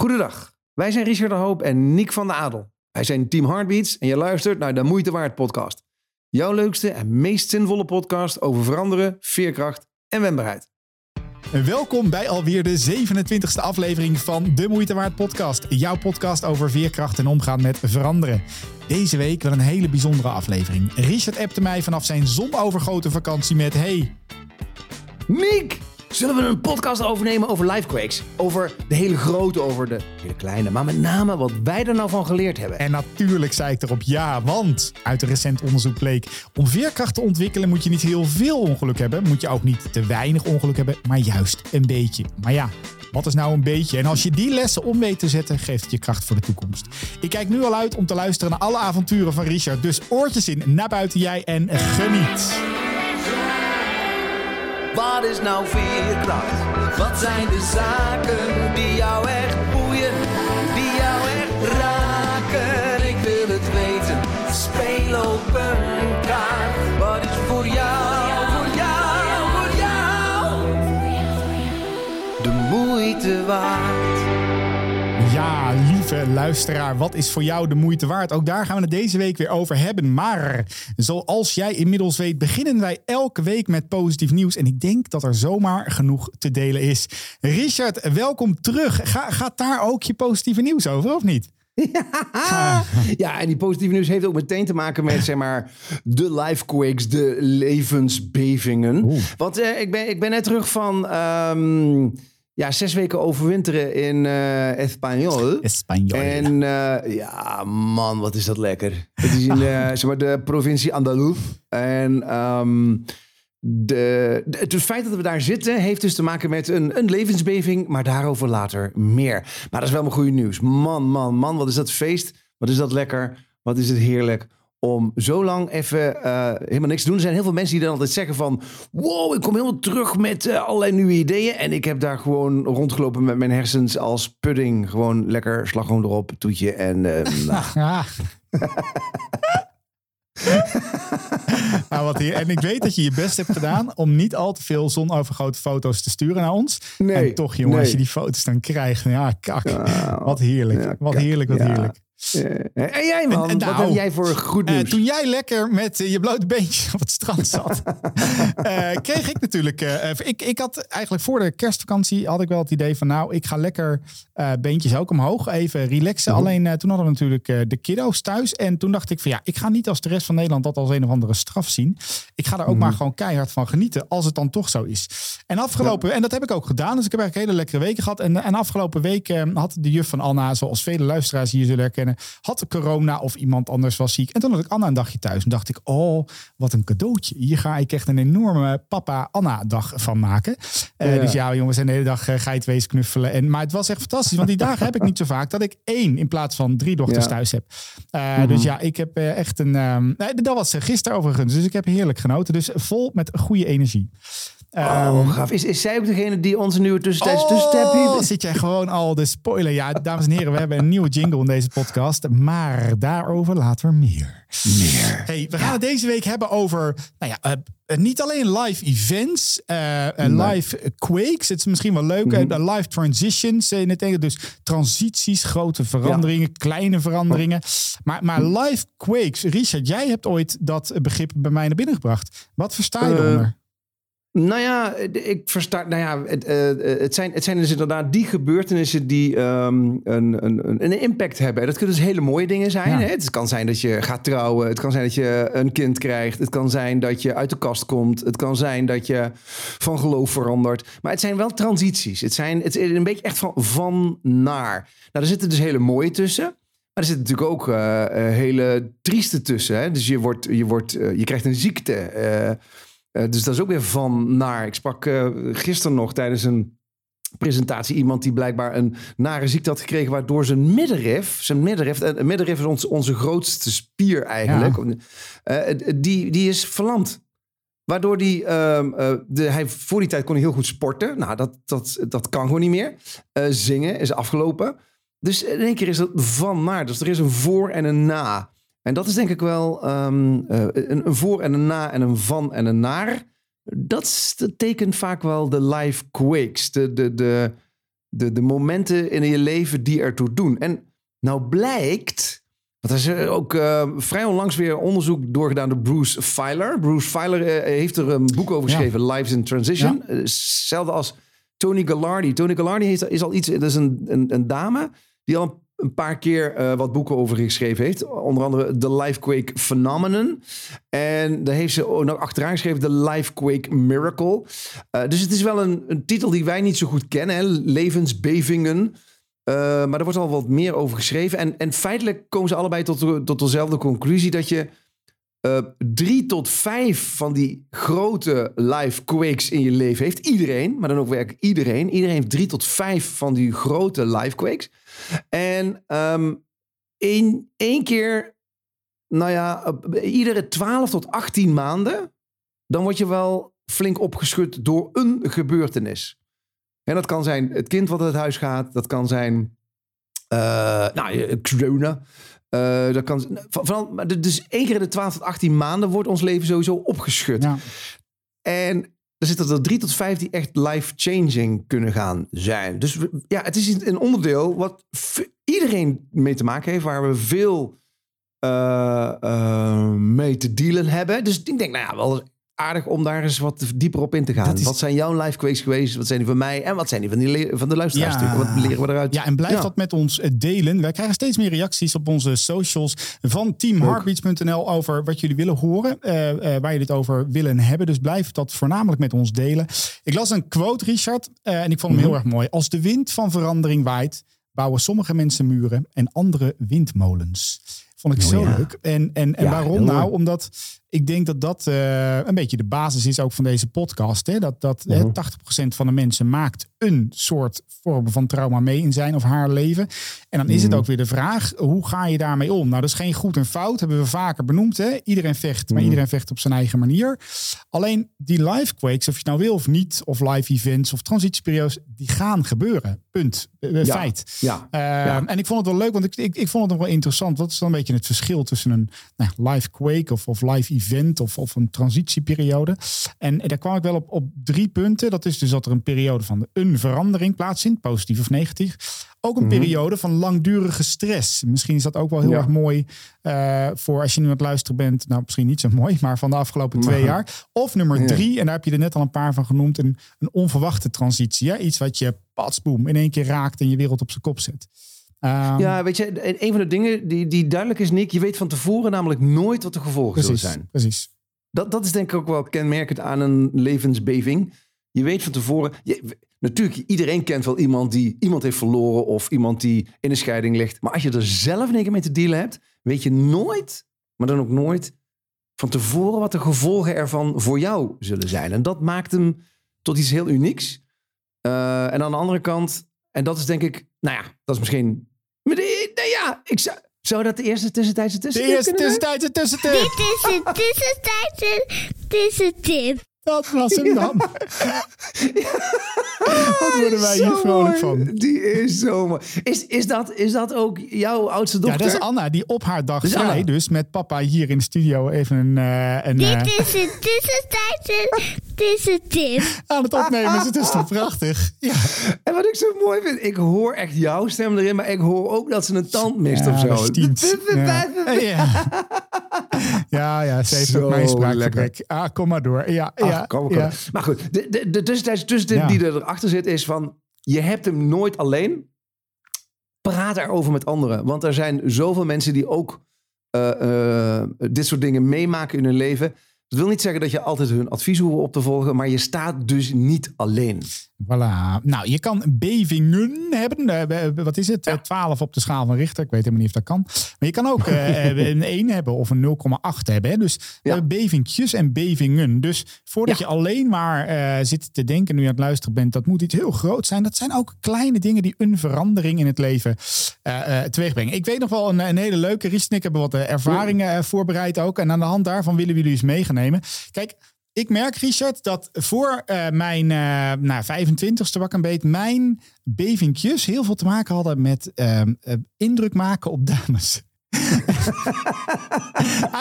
Goedendag, wij zijn Richard de Hoop en Nick van de Adel. Wij zijn Team Heartbeats en je luistert naar de Moeite Waard podcast. Jouw leukste en meest zinvolle podcast over veranderen, veerkracht en wendbaarheid. Welkom bij alweer de 27e aflevering van de Moeite Waard podcast. Jouw podcast over veerkracht en omgaan met veranderen. Deze week wel een hele bijzondere aflevering. Richard appte mij vanaf zijn zonovergoten vakantie met... Hey, Nick, zullen we een podcast overnemen over lifequakes? Over de hele grote, over de hele kleine, maar met name wat wij er nou van geleerd hebben. En natuurlijk zei ik erop ja, want uit een recent onderzoek bleek... om veerkracht te ontwikkelen moet je niet heel veel ongeluk hebben. Moet je ook niet te weinig ongeluk hebben, maar juist een beetje. Maar ja, wat is nou een beetje? En als je die lessen om weet te zetten, geeft het je kracht voor de toekomst. Ik kijk nu al uit om te luisteren naar alle avonturen van Richard. Dus oortjes in, naar buiten jij en geniet. Wat is nou veerkracht? Wat zijn de zaken die jou echt boeien, die jou echt raken? Ik wil het weten, speel op een kaart. Wat is voor jou, voor jou, voor jou? De moeite waard. Ja, lieve luisteraar, wat is voor jou de moeite waard? Ook daar gaan we het deze week weer over hebben. Maar zoals jij inmiddels weet, beginnen wij elke week met positief nieuws. En ik denk dat er zomaar genoeg te delen is. Richard, welkom terug. Ga, gaat daar ook je positieve nieuws over, of niet? Ja, en die positieve nieuws heeft ook meteen te maken met zeg maar, de lifequakes, de levensbevingen. Want eh, ik, ben, ik ben net terug van ehm, ja, zes weken overwinteren in eh Espanyol. Espanol. En eh, ja, man, wat is dat lekker. Het is in eh, zeg maar, de provincie Andalus. En ehm, de, de- het feit dat we daar zitten heeft dus te maken met een, een levensbeving. Maar daarover later meer. Maar dat is wel mijn goede nieuws. Man, man, man, wat is dat feest. Wat is dat lekker. Wat is het heerlijk om zo lang even eh, helemaal niks te doen. Er zijn heel veel mensen die dan altijd zeggen van... wow, ik kom helemaal terug met eh, allerlei nieuwe ideeën. En ik heb daar gewoon rondgelopen met mijn hersens als pudding. Gewoon lekker slagroom erop, toetje en... eh, nou, wat hier. En ik weet dat je je best hebt gedaan om niet al te veel zonovergoten foto's te sturen naar ons. Nee, en toch, jongen, als je die foto's dan krijgt, ja, kak. Ja, wat heerlijk. ja, wat heerlijk, wat ja. heerlijk. Eh, en jij man, En- en wat nou, heb jij voor goed Eh, nieuws? toen jij lekker met eh, je blote beentjes op het strand zat, kreeg ik natuurlijk. ik, ik had eigenlijk voor de kerstvakantie had ik wel het idee van, nou, ik ga lekker beentjes ook omhoog, even relaxen. Mhm. Alleen toen hadden we natuurlijk de kiddo's thuis. En toen dacht ik van, ja, ik ga niet als de rest van Nederland dat als een of andere straf zien. Ik ga er ook Mhm. maar gewoon keihard van genieten, als het dan toch zo is. En afgelopen, en dat heb ik ook gedaan. Dus ik heb eigenlijk hele lekkere weken gehad. En, en afgelopen week had de juf van Anna, zoals vele luisteraars hier zullen herkennen, had corona of iemand anders was ziek. En toen had ik Anna een dagje thuis. En dacht ik, oh, wat een cadeautje. Hier ga ik echt een enorme papa-Anna-dag van maken. Eh, Ja. Dus ja, jongens, en de hele dag uh, geitwees knuffelen. En, maar het was echt fantastisch. Want die dagen heb ik niet zo vaak dat ik één in plaats van drie dochters Ja. thuis heb. Eh, Dus ja, ik heb eh, echt een... ehm, dat was eh, gisteren overigens. Dus ik heb heerlijk genoten. Dus vol met goede energie. Ehm, Oh, gaaf. Is, is zij ook degene die onze nieuwe tussentijds Oh, heeft? zit jij gewoon al de spoiler. Ja, dames en heren, we hebben een nieuwe jingle in deze podcast. Maar daarover later meer. Meer. Hey, we gaan het deze week hebben over, nou ja, eh, niet alleen live events, eh, eh, Nee. live quakes. Het is misschien wel leuk. eh, Mhm. live transitions eh, in het Engels. Dus transities, grote veranderingen, kleine veranderingen. Maar, maar live quakes. Richard, jij hebt ooit dat begrip bij mij naar binnen gebracht. Wat versta je Eh, eronder? Nou ja, ik versta. Nou ja, het, eh, eh, het, zijn, het zijn dus inderdaad die gebeurtenissen die ehm, een, een, een, impact hebben. Dat kunnen dus hele mooie dingen zijn. Ja. Hè? Het kan zijn dat je gaat trouwen. Het kan zijn dat je een kind krijgt. Het kan zijn dat je uit de kast komt. Het kan zijn dat je van geloof verandert. Maar het zijn wel transities. Het, zijn, het is een beetje echt van, van naar. Nou, er zitten dus hele mooie tussen. Maar er zitten natuurlijk ook eh, eh, hele trieste tussen. Hè? Dus je, wordt, je, wordt, eh, je krijgt een ziekte. Eh, eh, dus dat is ook weer van naar. Ik sprak eh, gisteren nog tijdens een presentatie iemand die blijkbaar een nare ziekte had gekregen, waardoor zijn middenrif, zijn middenrif, en een middenrif is ons, onze grootste spier eigenlijk, eh, die, die is verlamd. Waardoor die, ehm, eh, de, hij, voor die tijd kon hij heel goed sporten. Nou, dat, dat, dat kan gewoon niet meer. Eh, zingen is afgelopen. Dus in één keer is dat van naar. Dus er is een voor en een na. En dat is denk ik wel ehm, eh, een, een voor en een na en een van en een naar. Dat, is- tekent vaak wel de live quakes. De, de, de, de, de momenten in je leven die ertoe doen. En nou blijkt, want er is eh, ook uh, vrij onlangs weer onderzoek doorgedaan door Bruce Feiler. Bruce Feiler uh, heeft er een boek over geschreven, ja. Lives in Transition. Ja. Hetzelfde als Tony Gallardi. Tony Gallardi heeft, is al iets, dat is een, een, een dame die al een paar keer uh, wat boeken over geschreven heeft. Onder andere The Lifequake Phenomenon. En daar heeft ze ook nog achteraan geschreven The Lifequake Miracle. Uh, dus het is wel een, een, titel die wij niet zo goed kennen. Levensbevingen. Uh, maar er wordt al wat meer over geschreven. En, en feitelijk komen ze allebei tot, tot dezelfde conclusie. Dat je drie tot vijf van die grote lifequakes in je leven heeft. Iedereen, maar dan ook werkelijk iedereen. Iedereen heeft drie tot vijf van die grote lifequakes. En um, één, één keer, nou ja, iedere 12 tot 18 maanden, dan word je wel flink opgeschud door een gebeurtenis. En dat kan zijn het kind wat uit huis gaat, dat kan zijn, uh, nou, corona. Uh, dat kan, vooral, dus één keer in de 12 tot 18 maanden wordt ons leven sowieso opgeschud. Ja. En er zitten er drie tot vijf die echt life-changing kunnen gaan zijn. Dus ja, het is een onderdeel wat iedereen mee te maken heeft, waar we veel uh, uh, mee te dealen hebben. Dus ik denk, nou ja, wel aardig om daar eens wat dieper op in te gaan. Is... Wat zijn jouw live quakes geweest? Wat zijn die van mij? En wat zijn die van, die van de luisteraars? Ja. Wat leren we eruit? Ja, en blijf ja. dat met ons eh, delen. Wij krijgen steeds meer reacties op onze socials van teamheartbeats.nl over wat jullie willen horen. Uh, uh, waar jullie het over willen hebben. Dus blijf dat voornamelijk met ons delen. Ik las een quote, Richard. Uh, en ik vond hem mm -hmm. heel erg mooi. Als de wind van verandering waait, bouwen sommige mensen muren en andere windmolens. Vond ik oh, zo ja. leuk. En, en, en waarom nou? Omdat ik denk dat dat uh, een beetje de basis is ook van deze podcast. Hè? Dat, dat uh -huh. 80% van de mensen maakt een soort vorm van trauma mee in zijn of haar leven. En dan is het ook weer de vraag, hoe ga je daarmee om? Nou, dat is geen goed en fout, hebben we vaker benoemd. Hè? Iedereen vecht, maar iedereen vecht op zijn eigen manier. Alleen die live quakes, of je nou wil of niet, of live events of transitieperiodes, die gaan gebeuren. Punt. Uh, ja. Feit. Ja. ja. En ik vond het wel leuk, want ik, ik, ik vond het nog wel interessant. Wat is dan een beetje het verschil tussen een nou, live quake of, of live event of, of een transitieperiode? En daar kwam ik wel op, op drie punten. Dat is dus dat er een periode van een verandering plaatsvindt, positief of negatief. Ook een mm -hmm. periode van langdurige stress. Misschien is dat ook wel heel ja. erg mooi uh, voor als je nu aan het luisteren bent. Nou, misschien niet zo mooi, maar van de afgelopen twee jaar. Of nummer drie, ja. en daar heb je er net al een paar van genoemd, een, een onverwachte transitie. Hè? Iets wat je patsboom in één keer raakt en je wereld op zijn kop zet. Um, ja, weet je, een van de dingen die, die duidelijk is, Nick, je weet van tevoren namelijk nooit wat de gevolgen precies, zullen zijn. Precies. Dat, dat is denk ik ook wel kenmerkend aan een levensbeving. Je weet van tevoren. Je, natuurlijk, iedereen kent wel iemand die iemand heeft verloren of iemand die in een scheiding ligt. Maar als je er zelf niks mee te dealen hebt, weet je nooit, maar dan ook nooit van tevoren wat de gevolgen ervan voor jou zullen zijn. En dat maakt hem tot iets heel unieks. Uh, en aan de andere kant, en dat is denk ik, nou ja, dat is misschien. Nou ja, ik zou. Zou dat de eerste tussentijdse tussentip De eerste tussentijdse tussentip. Dit is de tussentijdse tussentip. Dat was hem dan. Wat worden wij hier vrolijk van? Die is zo mooi. Is, is, dat, is dat ook jouw oudste dochter? Ja, dat is Anna, die op haar dag vrij, dus, dus met papa hier in de studio even een... Uh, een Dit uh, is een tussentijdse tussentip. Aan het opnemen is het is toch prachtig. Ja. En wat ik zo mooi vind, ik hoor echt jouw stem erin, maar ik hoor ook dat ze een tand mist ja, of zo. ja. ja. ja, ja, ze heeft ook mijn spraakgebrek. Ah, kom maar door. Ja, Ach, ja, kom, kom. ja. Maar goed, de, de, de tussentijdse tussentip die erachter zit is van... je hebt hem nooit alleen. Praat erover met anderen. Want er zijn zoveel mensen die ook uh, uh, dit soort dingen meemaken in hun leven. Dat wil niet zeggen dat je altijd hun advies hoeft op te volgen, maar je staat dus niet alleen. Voilà. Nou, je kan bevingen hebben. Wat is het? Ja. 12 op de schaal van Richter. Ik weet helemaal niet of dat kan. Maar je kan ook uh, een 1 hebben of een 0,8 hebben. Hè? Dus ja. bevingjes en bevingen. Dus voordat ja. je alleen maar zit te denken nu je aan het luisteren bent, dat moet iets heel groot zijn. Dat zijn ook kleine dingen die een verandering in het leven teweegbrengen. Ik weet nog wel een, een hele leuke. Ries en ik hebben wat ervaringen voorbereid ook. En aan de hand daarvan willen we jullie eens Kijk, ik merk, Richard, dat voor uh, mijn uh, nou, 25ste wak een beet, mijn bevingjes heel veel te maken hadden met uh, indruk maken op dames.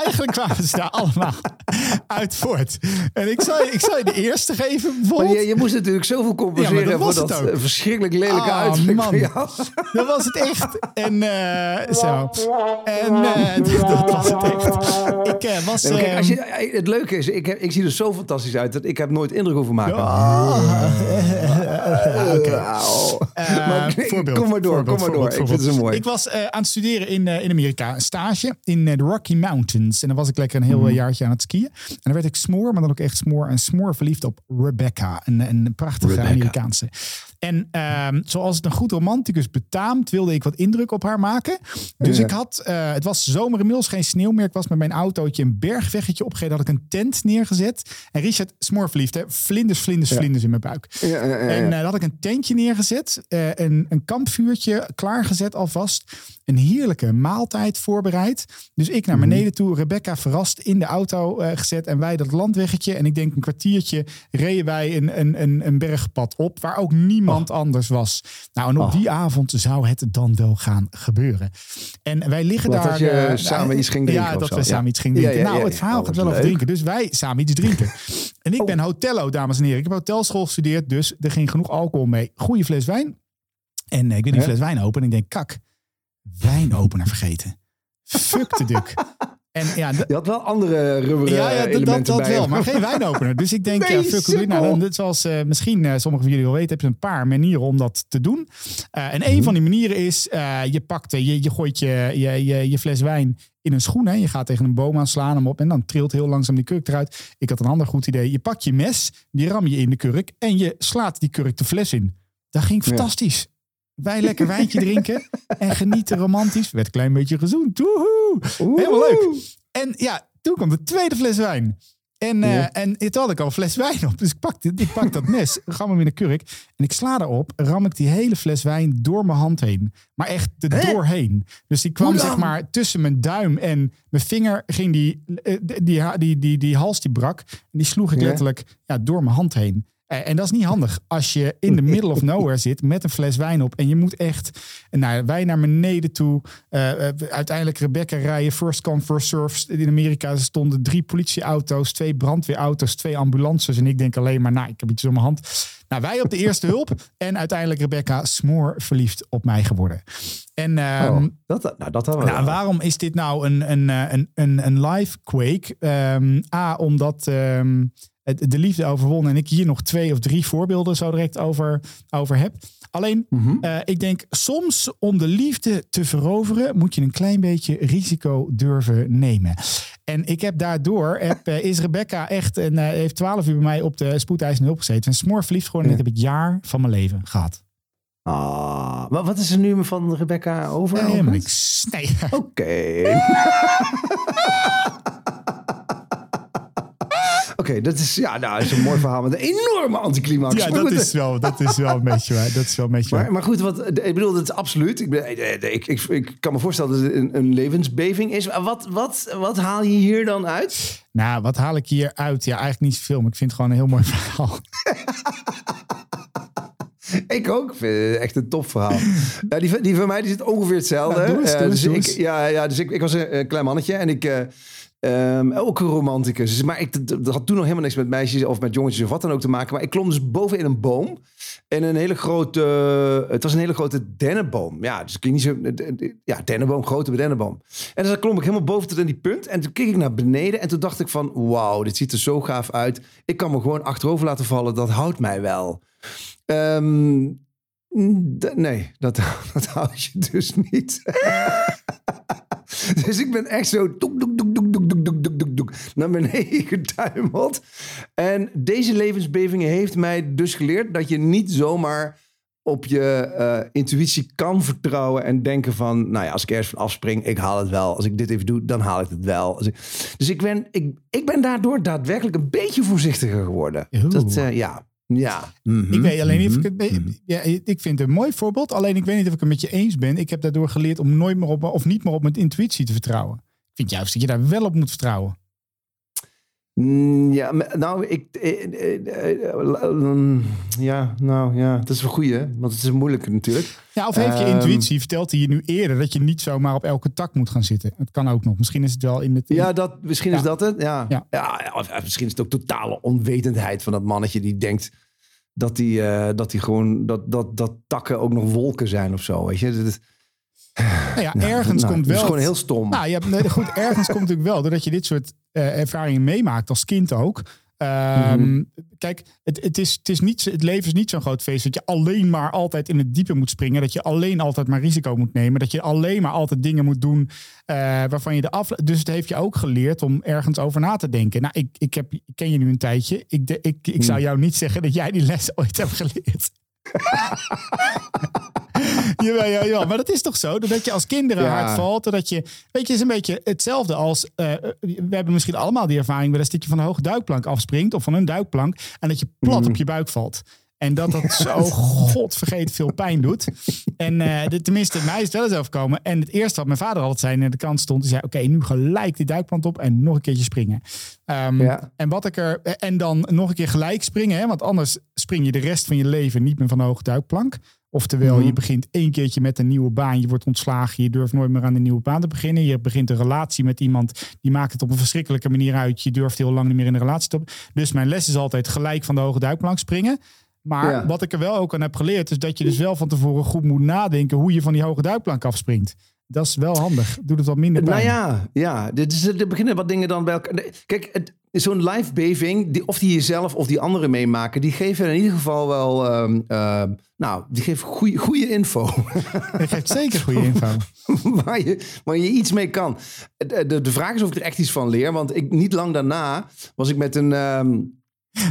Eigenlijk kwamen ze daar allemaal uit voort. En ik zou, je- ik zou je de eerste geven, Maar je, je moest natuurlijk zoveel Ja, compenseren maar dat was voor het dat ook. eh, verschrikkelijk lelijke Ah, uiterlijk man. van jou. Dat was het echt. En eh, zo. En eh, dat was het echt. Ik was... Nee, kijk, als ehm, je, eh, het leuke is, ik, heb, ik zie er zo fantastisch uit dat ik heb nooit indruk hoeven maken. Maar voorbeeld, kom maar door, voorbeeld, kom maar door. voorbeeld, Ik vind het zo mooi. Ik was aan het studeren in, in Amerika, een stage in eh, de Rocky Mountains. En dan was ik lekker een heel Mhm. eh, jaartje aan het skiën. En dan werd ik smoor, maar dan ook echt smoor. En smoor verliefd op Rebecca, een, een prachtige Rebecca. Amerikaanse. En ehm, zoals het een goed romanticus betaamt, wilde ik wat indruk op haar maken. Dus Ja. ik had, eh, het was zomer inmiddels, geen sneeuw meer. Ik was met mijn autootje een bergweggetje opgereden, had ik een tent neergezet. En Richard, smoor verliefd, hè? vlinders, vlinders, vlinders in mijn buik. Ja. En dan had ik een tentje neergezet, eh, een, een kampvuurtje klaargezet alvast. Een heerlijke maaltijd voorbereid. Dus ik naar beneden toe, Rebecca verrast in de auto gezet en wij dat landweggetje. En ik denk een kwartiertje reden wij een, een, een, een bergpad op waar ook niemand anders was. Nou, en op Oh. die avond zou het dan wel gaan gebeuren. En wij liggen Wat, daar... dat je eh, samen iets ging drinken Ja, dat we samen iets gingen drinken. nou, het verhaal Oh, gaat wat wel over drinken. Dus wij samen iets drinken. En ik ben hotello, dames en heren. Ik heb hotelschool gestudeerd, dus er ging genoeg alcohol mee. Goeie fles wijn. En eh, ik wil die fles wijn open en ik denk, kak, wijnopener vergeten. Fuck de duk. En ja, Je had wel andere rubberen ja, ja dat, dat, elementen dat bij. wel, maar geen wijnopener. Dus ik denk, Nee, ja, fuck, nou? Dan, zoals eh, misschien eh, sommigen van jullie wel weten, heb je een paar manieren om dat te doen. Eh, en een Mhm. van die manieren is, eh, je pakt, je, je gooit je, je, je, je fles wijn in een schoen. Hè. Je gaat tegen een boom aan, slaan hem op en dan trilt heel langzaam die kurk eruit. Ik had een ander goed idee. Je pakt je mes, die ram je in de kurk en je slaat die kurk de fles in. Dat ging Ja. Wij lekker wijntje drinken en genieten romantisch. Werd een klein beetje gezoend. Woehoe. Helemaal leuk. En ja, toen kwam de tweede fles wijn. En, Ja. en toen had ik al een fles wijn op. Dus ik pak, dit- ik pak dat mes, ram hem in de kurk. En ik sla erop, ram ik die hele fles wijn door mijn hand heen. Maar echt er Hè? doorheen. Dus die kwam zeg maar tussen mijn duim en mijn vinger. Ging die, eh, die, die, die, die, die hals die brak. En die sloeg ik Ja. letterlijk ja, door mijn hand heen. Eh, En dat is niet handig als je in the middle of nowhere zit met een fles wijn op. En je moet echt, nou, wij naar beneden toe. eh, eh, uiteindelijk Rebecca rijden, first come, first serve. In Amerika stonden drie politieauto's, twee brandweerauto's, twee ambulances. En ik denk alleen maar, nou, ik heb iets op mijn hand. Nou, wij op de eerste hulp. En uiteindelijk Rebecca smoor verliefd op mij geworden. En ehm, Oh, dat, nou, dat nou, wel. waarom is dit nou een, een, een, een, een live quake? Ehm, A, omdat ehm, de liefde overwonnen en ik hier nog twee of drie voorbeelden zo direct over, over heb. Alleen, Mhm. eh, ik denk soms om de liefde te veroveren moet je een klein beetje risico durven nemen. En ik heb daardoor, heb, eh, is Rebecca echt, en eh, heeft twaalf uur bij mij op de spoedeisende hulp gezeten. En smoor verliefd geworden en dit heb ik jaar van mijn leven gehad. Ah, maar wat is er nu van Rebecca over? Helemaal niks. Nee. Oké. Oké, dat is ja, nou, is een mooi verhaal met een enorme anticlimax. Ja, dat is wel, dat is wel een beetje waar. Dat is wel een beetje. Maar, maar goed, wat, ik bedoel, dat is absoluut. Ik, ben- eh, ik, ik, ik kan me voorstellen dat het een, een levensbeving is. Wat, wat, wat haal je hier dan uit? Nou, wat haal ik hier uit? Ja, eigenlijk niet zoveel, maar ik vind het gewoon een heel mooi verhaal. Ik ook. Ik vind het echt een tof verhaal. ja, die, van- die van mij die zit ongeveer hetzelfde. Nou, eens, Eh, doe eens, dus ik, ja, ja, dus ik, ik was een, een klein mannetje en ik... eh, ehm, ook een romanticus. Dus, maar ik, dat had toen nog helemaal niks met meisjes of met jongetjes of wat dan ook te maken. Maar ik klom dus boven in een boom. En een hele grote... Het was een hele grote dennenboom. Ja, dus ik niet zo... Ja, dennenboom, grote dennenboom. En dus dan klom ik helemaal boven tot aan die punt. En toen keek ik naar beneden. En toen dacht ik van... Wauw, dit ziet er zo gaaf uit. Ik kan me gewoon achterover laten vallen. Dat houdt mij wel. D- nee, dat, dat houd je dus niet. dus ik ben echt zo doek, doek, doek, doek, doek, naar beneden getuimeld. En deze levensbevingen heeft mij dus geleerd dat je niet zomaar op je eh, intuïtie kan vertrouwen en denken van, nou ja, als ik ergens van afspring, ik haal het wel. Als ik dit even doe, dan haal ik het wel. Dus ik ben, ik, ik ben daardoor daadwerkelijk een beetje voorzichtiger geworden. Dat, eh, ja. Ja. Mhm. Ik weet alleen niet mhm. ik ik vind het een mooi voorbeeld. Alleen ik weet niet of ik het met je eens ben. Ik heb daardoor geleerd om nooit meer op of niet meer op mijn intuïtie te vertrouwen. Vind juist dat je daar wel op moet vertrouwen. Mm, Ja, nou, ik. eh, eh, eh, Ja, nou ja, dat is wel goed, hè? Want het is moeilijk natuurlijk. Ja, of heeft je Ehm, intuïtie, vertelt hij je nu eerder dat je niet zomaar op elke tak moet gaan zitten? Het kan ook nog. Misschien is het wel in het. Ja, dat, misschien is dat het. Ja. Ja. Of, misschien is het ook totale onwetendheid van dat mannetje die denkt dat die, dat die gewoon dat, dat, dat takken ook nog wolken zijn of zo. Weet je, dat, is- nou ja, ergens nou, komt dat wel. is gewoon heel stom. Nou nee, goed, ergens komt natuurlijk wel doordat je dit soort eh, ervaringen meemaakt als kind ook. Ehm, Mhm. Kijk, het, het, is, het, is niet, het leven is niet zo'n groot feest dat je alleen maar altijd in het diepe moet springen. Dat je alleen altijd maar risico moet nemen. Dat je alleen maar altijd dingen moet doen eh, waarvan je de af. Dus het heeft je ook geleerd om ergens over na te denken. Nou, ik, ik, heb, ik ken je nu een tijdje. Ik, de, ik, ik zou jou niet zeggen dat jij die les ooit hebt geleerd. jawel, jawel, jawel. Maar dat is toch zo? Dat je als kinderen Ja. hard valt. Dat je, weet je, is een beetje hetzelfde als... eh, we hebben misschien allemaal die ervaring... eens dat je van een hoge duikplank afspringt... of van een duikplank... en dat je plat Mhm. op je buik valt. En dat dat zo godvergeten veel pijn doet. En eh, de- tenminste, mij is het wel eens overkomen. En het eerste wat mijn vader altijd zei... naar de kant stond... die zei, oké, nu gelijk die duikplant op... en nog een keertje springen. Ehm, Ja. En wat ik er... En dan nog een keer gelijk springen... Hè, want anders spring je de rest van je leven... niet meer van een hoge duikplank. Oftewel, Mhm. je begint één keertje met een nieuwe baan. Je wordt ontslagen. Je durft nooit meer aan een nieuwe baan te beginnen. Je begint een relatie met iemand. Die maakt het op een verschrikkelijke manier uit. Je durft heel lang niet meer in een relatie te... Dus mijn les is altijd gelijk van de hoge duikplank springen. Maar Ja. wat ik er wel ook aan heb geleerd... is dat je dus wel van tevoren goed moet nadenken... hoe je van die hoge duikplank afspringt. Dat is wel handig. Doet het wat minder pijn. Nou ja, ja. Dit is, er beginnen wat dingen dan bij elkaar. nee, Kijk, het- zo'n live beving, die, of die jezelf of die anderen meemaken, die geven in ieder geval wel, ehm, ehm, nou, die geven goede, goede info. Dat geeft zeker goede info. waar, je, waar je iets mee kan. De, de, de vraag is of ik er echt iets van leer. Want ik, niet lang daarna was ik met een. ehm,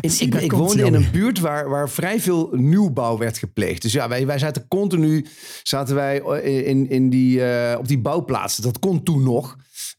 in- ik, ik woonde in een buurt waar, waar vrij veel nieuwbouw werd gepleegd. Dus ja, wij, wij zaten continu zaten wij in, in die, eh, op die bouwplaatsen. Dat kon toen nog.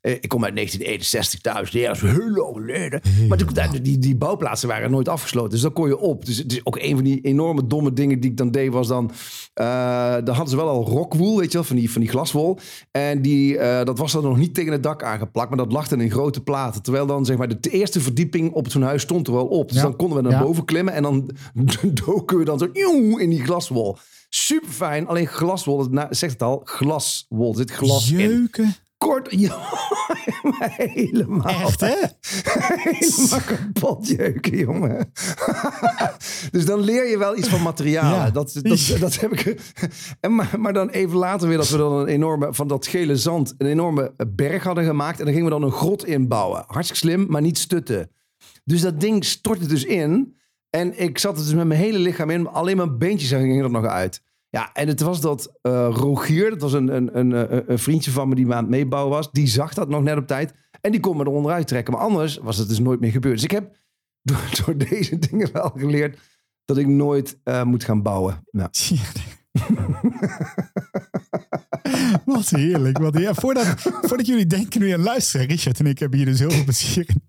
Eh, ik kom uit 1961 thuis. Ja, dat is heel lang geleden. Maar toen- die, die bouwplaatsen waren nooit afgesloten. Dus daar kon je op. Dus het is ook een van die enorme domme dingen die ik dan deed was dan... eh dan hadden ze wel al rockwool, weet je wel, van die, van die glaswol. En die, eh, dat was dan nog niet tegen het dak aangeplakt. Maar dat lag dan in grote platen. Terwijl dan zeg maar de eerste verdieping op zo'n huis stond er wel op. Dus Ja. dan konden we naar Ja. boven klimmen. En dan doken we dan zo in die glaswol. Super fijn. Alleen glaswol, na- zegt het al, glaswol. Er zit glas in. Kort, ja, helemaal. Echt, hè? Helemaal kapot jeuken, jongen. dus dan leer je wel iets van materialen. Ja. Dat, dat, dat heb ik. En maar, maar dan even later weer dat we dan een enorme, van dat gele zand, een enorme berg hadden gemaakt. En dan gingen we dan een grot inbouwen. Hartstikke slim, maar niet stutten. Dus dat ding stortte dus in. En ik zat er dus met mijn hele lichaam in. Alleen mijn beentjes gingen er nog uit. Ja, en het was dat eh, Rogier, dat was een, een, een, een- een vriendje van me die me aan het meebouwen was. Die zag dat nog net op tijd. En die kon me er onderuit trekken. Maar anders was het dus nooit meer gebeurd. Dus ik heb door, deze dingen wel geleerd dat ik nooit eh, moet gaan bouwen. Nou, wat heerlijk. Wat heerlijk. Voordat, voordat jullie denken nu aan luisteren, Richard en ik hebben hier dus heel veel plezier in.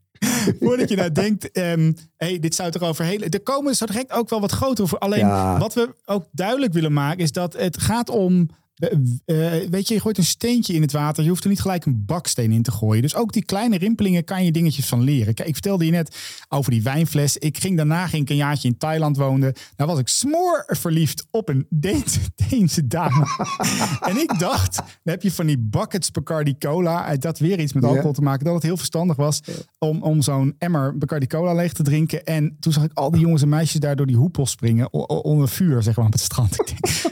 Voordat je nou denkt, ehm, hey, dit zou toch over hele... Er komen zo direct ook wel wat groter over. Alleen Ja. wat we ook duidelijk willen maken is dat het gaat om... eh, eh, weet je, je gooit een steentje in het water. Je hoeft er niet gelijk een baksteen in te gooien. Dus ook die kleine rimpelingen kan je dingetjes van leren. Kijk, ik vertelde je net over die wijnfles. Ik ging daarna ging ik een jaartje in Thailand wonen. Daar was ik smoor verliefd op een Deense, Deense dame. en ik dacht, dan heb je van die buckets Bacardi Cola. Het had weer iets met alcohol te maken. Dat het heel verstandig was om, om zo'n emmer Bacardi Cola leeg te drinken. En toen zag ik al die jongens en meisjes daar door die hoepel springen. onder vuur, zeg maar, op het strand.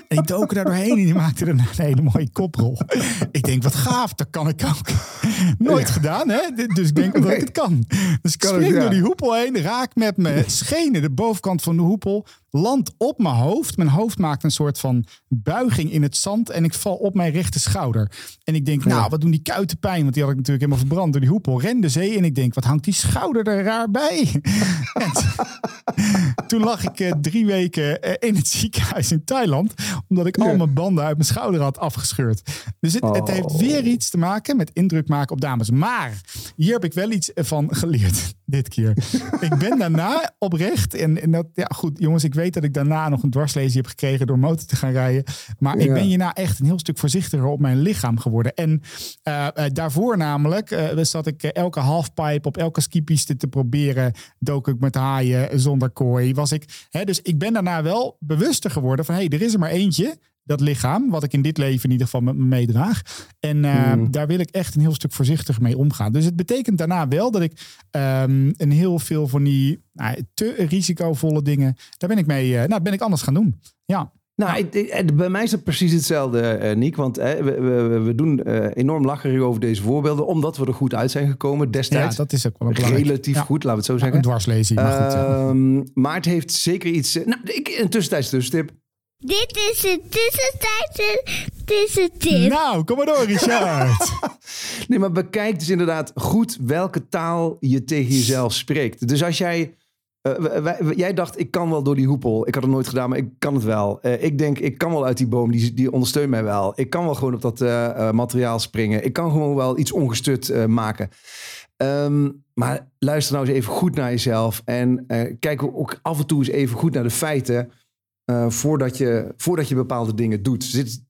En die doken daar doorheen en die maakten er een hele mooie koprol. Ik denk, wat gaaf, dat kan ik ook. Nooit gedaan, hè? Dus ik denk dat ik het kan. Dus ik spring door die hoepel heen, raak met mijn schenen de bovenkant van de hoepel, land op mijn hoofd. Mijn hoofd maakt een soort van buiging in het zand en ik val op mijn rechter schouder. En ik denk, nou, wat doen die kuiten pijn? Want die had ik natuurlijk helemaal verbrand door die hoepel. Ren de zee en ik denk, wat hangt die schouder er raar bij? Toen lag ik eh, drie weken eh, in het ziekenhuis in Thailand, omdat ik al mijn banden uit mijn schouder had afgescheurd. Dus het, het heeft weer iets te maken met indruk maken op dames. Maar hier heb ik wel iets van geleerd. Dit keer. ik ben daarna oprecht. En, en dat, ja, goed, jongens, ik weet dat ik daarna nog een dwarslezing heb gekregen door motor te gaan rijden. Maar ik ben hierna echt een heel stuk voorzichtiger op mijn lichaam geworden. En eh, eh, daarvoor namelijk eh, zat ik elke halfpipe op elke skipiste te proberen. Dook ik met haaien zonder kooi. Was ik, hè, dus ik ben daarna wel bewuster geworden van hé, hey, er is er maar eentje. Dat lichaam, wat ik in dit leven in ieder geval met me meedraag. En eh, Hmm. daar wil ik echt een heel stuk voorzichtig mee omgaan. Dus het betekent daarna wel dat ik ehm, een heel veel van die nou, te risicovolle dingen, daar ben ik mee, eh, nou, ben ik anders gaan doen. Ja, Nou, ik- ik- bij mij is het precies hetzelfde, eh Niek. Want we, we, we doen eh, enorm lachen over deze voorbeelden. Omdat we er goed uit zijn gekomen ja destijds. dat is ook wel een belangrijk. Relatief ja, goed, laten we het zo Een zeggen. dwarslezing, maar goed. ja. Ehm, maar het heeft zeker iets... Nou, ik, een tussentijds tussentip. Dit is een tussentijdse tussentip. Nou, kom maar door, Richard. Nee, maar bekijk dus inderdaad goed welke taal je tegen jezelf spreekt. Dus als jij... eh, wij- wij- jij dacht, ik kan wel door die hoepel. Ik had het nooit gedaan, maar ik kan het wel. Eh, ik denk, ik kan wel uit die boom, die, die ondersteunt mij wel. Ik kan wel gewoon op dat eh, eh, materiaal springen. Ik kan gewoon wel iets ongestut eh, maken. Ehm, maar luister nou eens even goed naar jezelf. En eh, kijk ook af en toe eens even goed naar de feiten. Eh, voordat, je, voordat je bepaalde dingen doet. Dus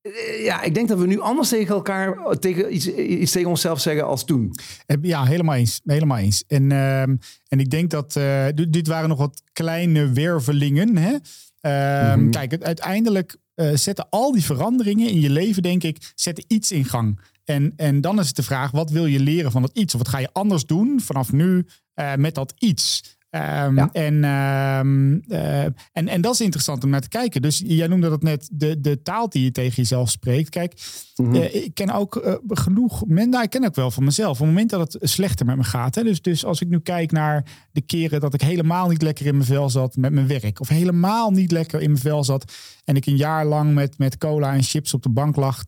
eh, ja, ik denk dat we nu anders tegen elkaar, tegen iets, iets tegen onszelf zeggen als toen. Ja, helemaal eens. Helemaal eens. En, ehm, en ik denk dat eh, dit, waren nog wat kleine wervelingen. Hè? Ehm, Mhm. Kijk, het, uiteindelijk zetten al die veranderingen in je leven, denk ik, zetten iets in gang. En, en dan is het de vraag, wat wil je leren van dat iets? Of wat ga je anders doen vanaf nu met dat iets? Ehm, Ja. en, ehm, eh, en, en dat is interessant om naar te kijken. Dus jij noemde dat net de, de taal die je tegen jezelf spreekt. Kijk, Mhm. eh, ik ken ook eh, genoeg mensen, nou, ik ken ook wel van mezelf. Op het moment dat het slechter met me gaat. Hè, dus, dus als ik nu kijk naar de keren dat ik helemaal niet lekker in mijn vel zat met mijn werk. Of helemaal niet lekker in mijn vel zat. En ik een jaar lang met, met cola en chips op de bank lag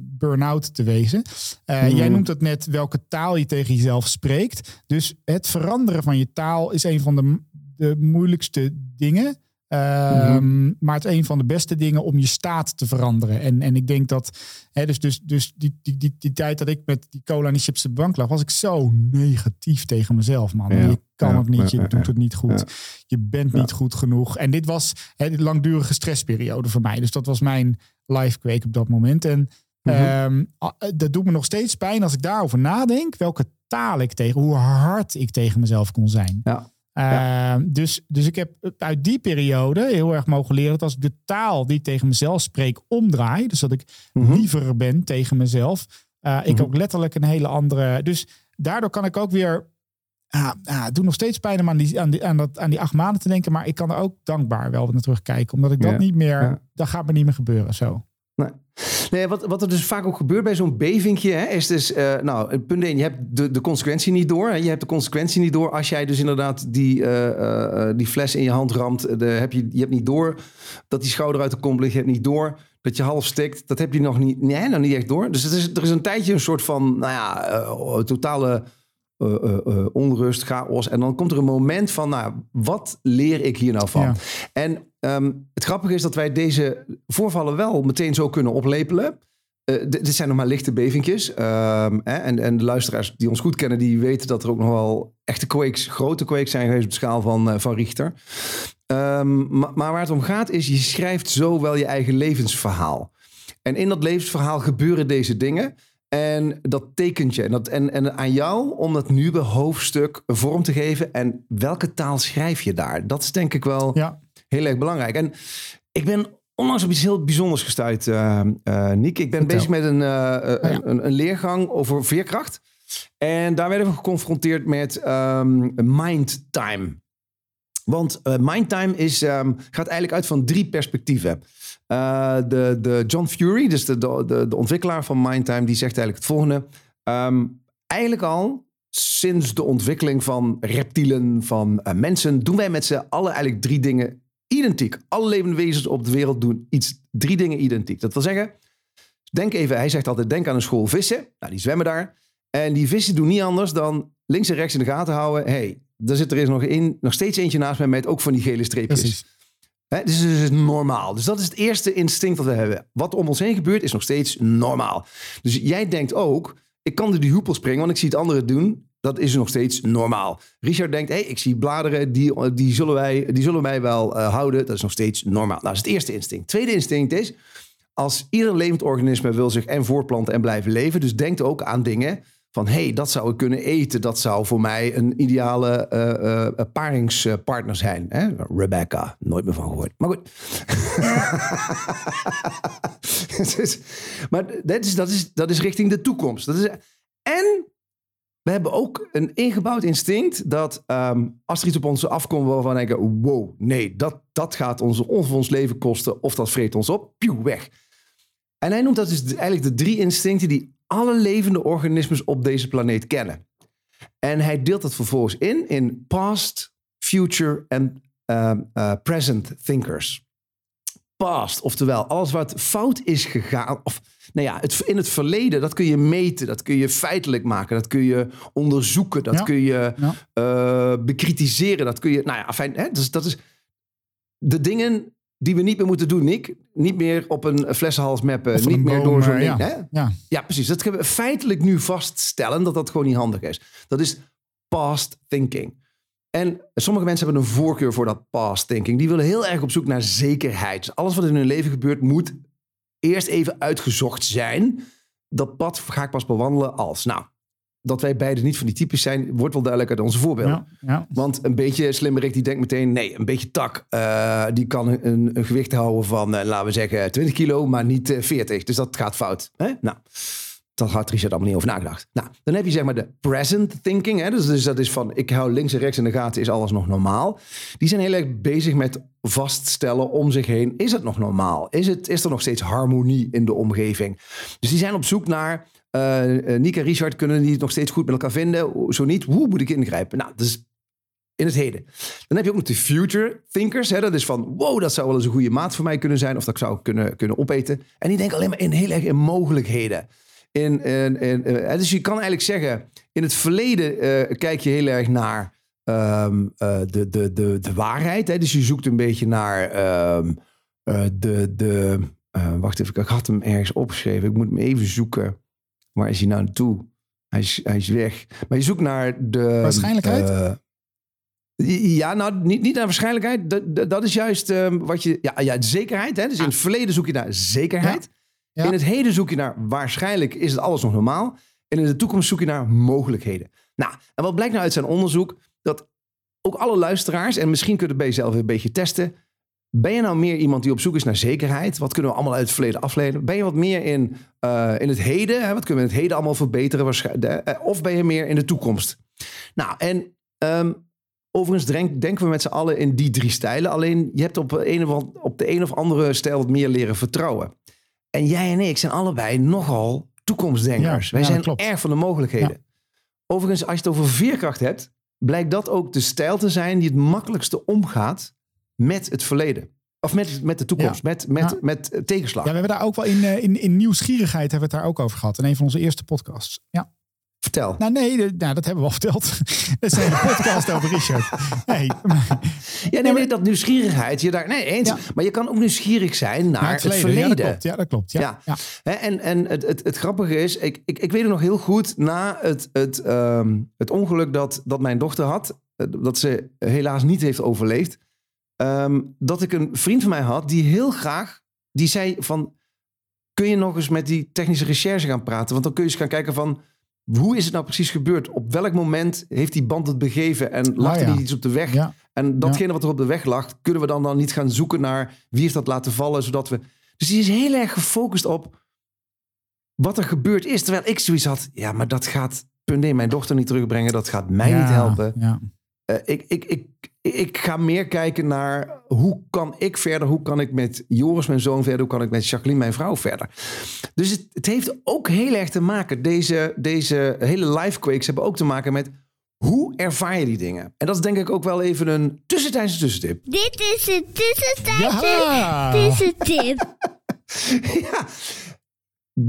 burn-out te wezen. Eh, Mhm. Jij noemt het net welke taal je tegen jezelf spreekt. Dus het veranderen van je taal is een van de, de moeilijkste dingen. Ehm, Maar het is een van de beste dingen om je staat te veranderen. En, en ik denk dat, hè, dus, dus, dus die, die, die, die tijd dat ik met die cola en die chips op de bank lag, was ik zo negatief tegen mezelf, man. Ja, je kan ja, het niet, je ja, doet het niet goed, je bent niet goed genoeg. En dit was hè, de langdurige stressperiode voor mij. Dus dat was mijn life quake op dat moment. En Mhm. ehm, ah, dat doet me nog steeds pijn als ik daarover nadenk, welke taal ik tegen, hoe hard ik tegen mezelf kon zijn. Ja. Uh, dus, dus ik heb uit die periode heel erg mogen leren dat als ik de taal die ik tegen mezelf spreek omdraai, dus dat ik Mhm. liever ben tegen mezelf, uh, ik Mhm. ook letterlijk een hele andere. Dus daardoor kan ik ook weer. Ah, ah, doet nog steeds pijn om aan die, aan, die, aan, dat, aan die acht maanden te denken, maar ik kan er ook dankbaar wel naar terugkijken, omdat ik dat Ja. niet meer. Ja. Dat gaat me niet meer gebeuren. Zo. Nee. Nee, wat, wat er dus vaak ook gebeurt bij zo'n bevingje, hè, is dus, eh, nou, punt 1, je hebt de, de consequentie niet door. Hè, je hebt de consequentie niet door als jij dus inderdaad die, eh, eh, die fles in je hand ramt. De, heb je, je hebt niet door dat die schouder uit de kom ligt. Je hebt niet door dat je half stikt. Dat heb je nog niet, nee, nog niet echt door. Dus het is, er is een tijdje een soort van, nou ja, totale onrust, chaos. En dan komt er een moment van, nou, wat leer ik hier nou van? Ja. En ehm, het grappige is dat wij deze voorvallen wel meteen zo kunnen oplepelen. D- dit zijn nog maar lichte bevingjes. Ehm, hè, en, en de luisteraars die ons goed kennen, die weten dat er ook nog wel echte quakes, grote quakes zijn geweest op de schaal van, eh, van Richter. Ehm, maar, maar waar het om gaat is, je schrijft zo wel je eigen levensverhaal. En in dat levensverhaal gebeuren deze dingen. En dat tekent je. En, dat, en, en aan jou om dat nieuwe hoofdstuk vorm te geven. En welke taal schrijf je daar? Dat is denk ik wel Ja. Heel erg belangrijk. En ik ben onlangs op iets heel bijzonders gestuurd, uh, uh, Niek. Ik ben Vertel. bezig met een, uh, ja. een, een, een leergang over veerkracht. En daar werden we geconfronteerd met um, mind time. Want uh, mind time is, um, gaat eigenlijk uit van drie perspectieven. Uh, de, de John Fury, dus de, de, de ontwikkelaar van Mindtime, die zegt eigenlijk het volgende. Um, eigenlijk al sinds de ontwikkeling van reptielen, van uh, mensen, doen wij met z'n allen eigenlijk drie dingen identiek. Alle levende wezens op de wereld doen iets, drie dingen identiek. Dat wil zeggen, denk even, hij zegt altijd, denk aan een school vissen. Nou, die zwemmen daar. En die vissen doen niet anders dan links en rechts in de gaten houden. hey, daar zit er is nog, in, nog steeds eentje naast mij met ook van die gele streepjes. Precies. He, dus het is normaal. Dus dat is het eerste instinct dat we hebben. Wat om ons heen gebeurt is nog steeds normaal. Dus jij denkt ook, ik kan door die hoepel springen, want ik zie het anderen doen. Dat is nog steeds normaal. Richard denkt, hé, hey, ik zie bladeren, die, die, zullen wij, die zullen mij wel eh, houden. Dat is nog steeds normaal. Nou, dat is het eerste instinct. Tweede instinct is, als ieder levend organisme wil zich en voortplanten en blijven leven, dus denkt ook aan dingen van, hé, hey, dat zou ik kunnen eten. Dat zou voor mij een ideale eh, eh, paringspartner zijn. Hè? Rebecca, nooit meer van gehoord. Maar goed. Maar dat is, dat, is, dat is richting de toekomst. Dat is, en we hebben ook een ingebouwd instinct dat ehm, als er iets op ons afkomt waarvan we denken, wow, nee, dat, dat gaat ons, of ons leven kosten of dat vreet ons op, pieuw, weg. En hij noemt dat dus eigenlijk de drie instincten die alle levende organismen op deze planeet kennen. En hij deelt dat vervolgens in in past, future en uh, uh, present thinkers. Past, oftewel alles wat fout is gegaan, of nou ja, het, in het verleden, dat kun je meten, dat kun je feitelijk maken, dat kun je onderzoeken, dat Ja. kun je Ja. eh, bekritiseren, dat kun je, nou ja, fijn, hè, dus dat is de dingen die we niet meer moeten doen, Nick. Niet meer op een flessenhals van niet meer door zo'n eh, ding. ja. Hè? Ja. Ja, precies. Dat kunnen we feitelijk nu vaststellen dat dat gewoon niet handig is. Dat is past thinking. En sommige mensen hebben een voorkeur voor dat past thinking. Die willen heel erg op zoek naar zekerheid. Dus alles wat in hun leven gebeurt moet eerst even uitgezocht zijn. Dat pad ga ik pas bewandelen als. Nou, dat wij beide niet van die types zijn, wordt wel duidelijk uit onze voorbeelden. Ja, ja. Want een beetje slimmerik die denkt meteen, nee, een beetje tak. eh, die kan een, een gewicht houden van, eh, laten we zeggen, 20 kilo, maar niet eh, 40. Dus dat gaat fout. Hè? Nou, dat had Richard allemaal niet over nagedacht. Nou, dan heb je zeg maar de present thinking. Hè? Dus, dus dat is van, ik hou links en rechts in de gaten, is alles nog normaal. Die zijn heel erg bezig met vaststellen om zich heen, is het nog normaal? Is, het, is er nog steeds harmonie in de omgeving? Dus die zijn op zoek naar, eh, Nick en Richard kunnen die het nog steeds goed met elkaar vinden. Zo niet, hoe moet ik ingrijpen? Nou, is in het heden. Dan heb je ook nog de future thinkers. Hè? Dat is van, wow, dat zou wel eens een goede maat voor mij kunnen zijn. Of dat ik zou kunnen, kunnen opeten. En die denken alleen maar in heel erg in mogelijkheden. In, in, in, eh, dus je kan eigenlijk zeggen, in het verleden eh, kijk je heel erg naar ehm, eh, de, de, de, de waarheid. Hè? Dus je zoekt een beetje naar ehm, eh, de... de wacht even, ik had hem ergens opgeschreven. Ik moet hem even zoeken. Waar is hij nou naartoe? Hij is, hij is weg. Maar je zoekt naar de... Waarschijnlijkheid? ja, nou, niet, niet naar waarschijnlijkheid. Dat, dat, dat is juist ehm, wat je... Ja, ja, zekerheid. Hè? Dus in het verleden zoek je naar zekerheid. Ja. In het heden zoek je naar waarschijnlijk is het alles nog normaal. En in de toekomst zoek je naar mogelijkheden. Nou, en wat blijkt nou uit zijn onderzoek? Dat ook alle luisteraars, en misschien kun je het bij jezelf een beetje testen. Ben je nou meer iemand die op zoek is naar zekerheid? Wat kunnen we allemaal uit het verleden afleiden? Ben je wat meer in, eh, in het heden? Hè? Wat kunnen we in het heden allemaal verbeteren? eh, Of ben je meer in de toekomst? Nou, en ehm, overigens denk- denken we met z'n allen in die drie stijlen. Alleen je hebt op, een of, op de een of andere stijl wat meer leren vertrouwen. En jij en ik zijn allebei nogal toekomstdenkers. Ja, Wij ja, zijn erg van de mogelijkheden. Overigens, als je het over veerkracht hebt, blijkt dat ook de stijl te zijn die het makkelijkste omgaat met het verleden. Of met, met de toekomst, met, met, Ja. met eh, tegenslag. Ja, we hebben daar ook wel in, eh, in, in nieuwsgierigheid hebben we het daar ook over gehad. In een van onze eerste podcasts. Ja. Vertel. Nou nee, de- nou, dat hebben we al verteld. Dat is een podcast over Richard. Nee, Ja, nee, maar dat nieuwsgierigheid, je daar, nee, eens. Ja. Maar je kan ook nieuwsgierig zijn naar naar het verleden. Ja, dat klopt. Ja, dat klopt. Ja, Ja. ja. Hè, en en het, het, het grappige is, ik, ik, ik weet het nog heel goed na het, het, ehm, het ongeluk dat, dat mijn dochter had, eh, dat ze helaas niet heeft overleefd, ehm, dat ik een vriend van mij had die heel graag, die zei van, kun je nog eens met die technische recherche gaan praten? Want dan kun je eens gaan kijken van, hoe is het nou precies gebeurd? Op welk moment heeft die band het begeven en lag Ah, er ja. iets op de weg? Ja. En datgene wat er op de weg lag, kunnen we dan, dan niet gaan zoeken naar wie heeft dat laten vallen, zodat we... Dus die is heel erg gefocust op wat er gebeurd is. Terwijl ik zoiets had, ja, maar dat gaat punt één, mijn dochter niet terugbrengen. Dat gaat mij niet helpen. Ja. Eh, ik, ik, ik, ik ga meer kijken naar hoe kan ik verder? Hoe kan ik met Joris, mijn zoon, verder? Hoe kan ik met Jacqueline, mijn vrouw, verder? Dus het, het heeft ook heel erg te maken. Deze, deze hele life quakes hebben ook te maken met hoe ervaar je die dingen? En dat is denk ik ook wel even een tussentijdse tussentip. Dit is een tussentijdse Ja. tussentip. ja.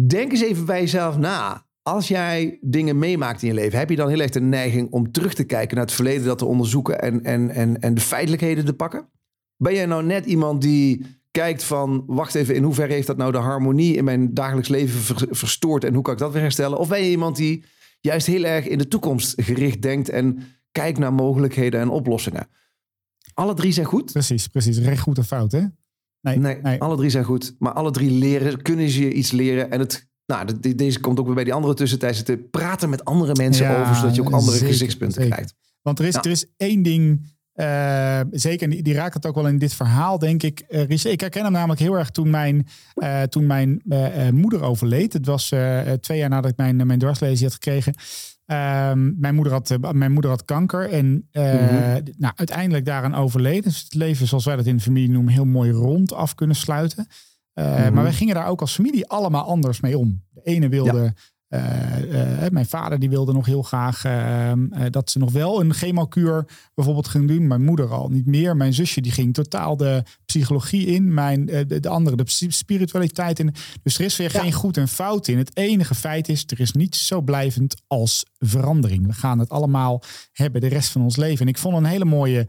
Denk eens even bij jezelf na. Als jij dingen meemaakt in je leven, heb je dan heel erg de neiging om terug te kijken naar het verleden, dat te onderzoeken en, en, en, en de feitelijkheden te pakken? Ben jij nou net iemand die kijkt van, wacht even, in hoeverre heeft dat nou de harmonie in mijn dagelijks leven ver- verstoord en hoe kan ik dat weer herstellen? Of ben je iemand die juist heel erg in de toekomst gericht denkt en kijkt naar mogelijkheden en oplossingen. Alle drie zijn goed. Precies, precies. Recht goed of fout, hè? Nee, Nee, nee. alle drie zijn goed. Maar alle drie leren, kunnen ze je iets leren. En het, nou, de- de- deze komt ook weer bij die andere tussentijd zitten. Praten met andere mensen Ja, over, zodat je ook andere zeker, gezichtspunten zeker. krijgt. Want er is, Ja. er is één ding, eh, zeker, die, die raakt het ook wel in dit verhaal, denk ik. Richard, ik herken hem namelijk heel erg toen mijn, eh, toen mijn moeder overleed. Het was twee jaar nadat ik mijn, mijn dwarslesie had gekregen. Ehm, mijn, moeder had, mijn moeder had kanker en Mhm. nou, uiteindelijk daaraan overleden. Dus het leven, zoals wij dat in de familie noemen, heel mooi rond af kunnen sluiten. Eh, Mhm. Maar wij gingen daar ook als familie allemaal anders mee om. De ene wilde, eh, eh, mijn vader die wilde nog heel graag eh, eh, dat ze nog wel een chemokuur bijvoorbeeld ging doen. Mijn moeder al niet meer. Mijn zusje die ging totaal de psychologie in. Mijn, de, de andere de spiritualiteit in. Dus er is weer geen goed en fout in. Het enige feit is, er is niets zo blijvend als verandering. We gaan het allemaal hebben de rest van ons leven. En ik vond een hele mooie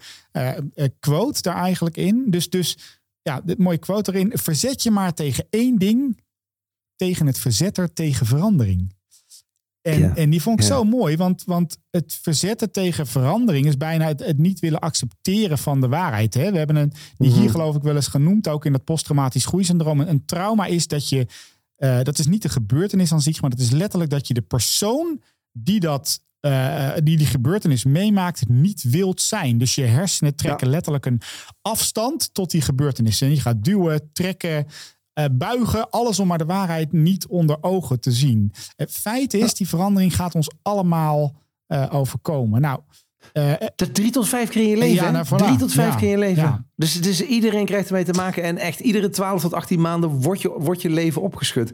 quote daar eigenlijk in. Dus, dus ja, dit mooie quote erin. Verzet je maar tegen één ding. Tegen het verzetter tegen verandering. En, Ja, en die vond ik ja. zo mooi, want, want het verzetten tegen verandering is bijna het, het niet willen accepteren van de waarheid. Hè? We hebben een, die Mhm. hier geloof ik wel eens genoemd, ook in dat posttraumatisch groeisyndroom. Een, een trauma is dat je, eh, dat is niet de gebeurtenis aan zich, maar dat is letterlijk dat je de persoon die dat, eh, die die gebeurtenis meemaakt, niet wilt zijn. Dus je hersenen trekken letterlijk een afstand tot die gebeurtenis. En je gaat duwen, trekken, eh, buigen, alles om maar de waarheid niet onder ogen te zien. Het feit is, die verandering gaat ons allemaal eh, overkomen. Nou, eh, Dat drie tot vijf keer in je leven. Ja, nou, voilà. Drie tot vijf Ja, keer in je leven. Dus, dus iedereen krijgt ermee te maken. En echt iedere 12 tot 18 maanden wordt je, wordt je leven opgeschud.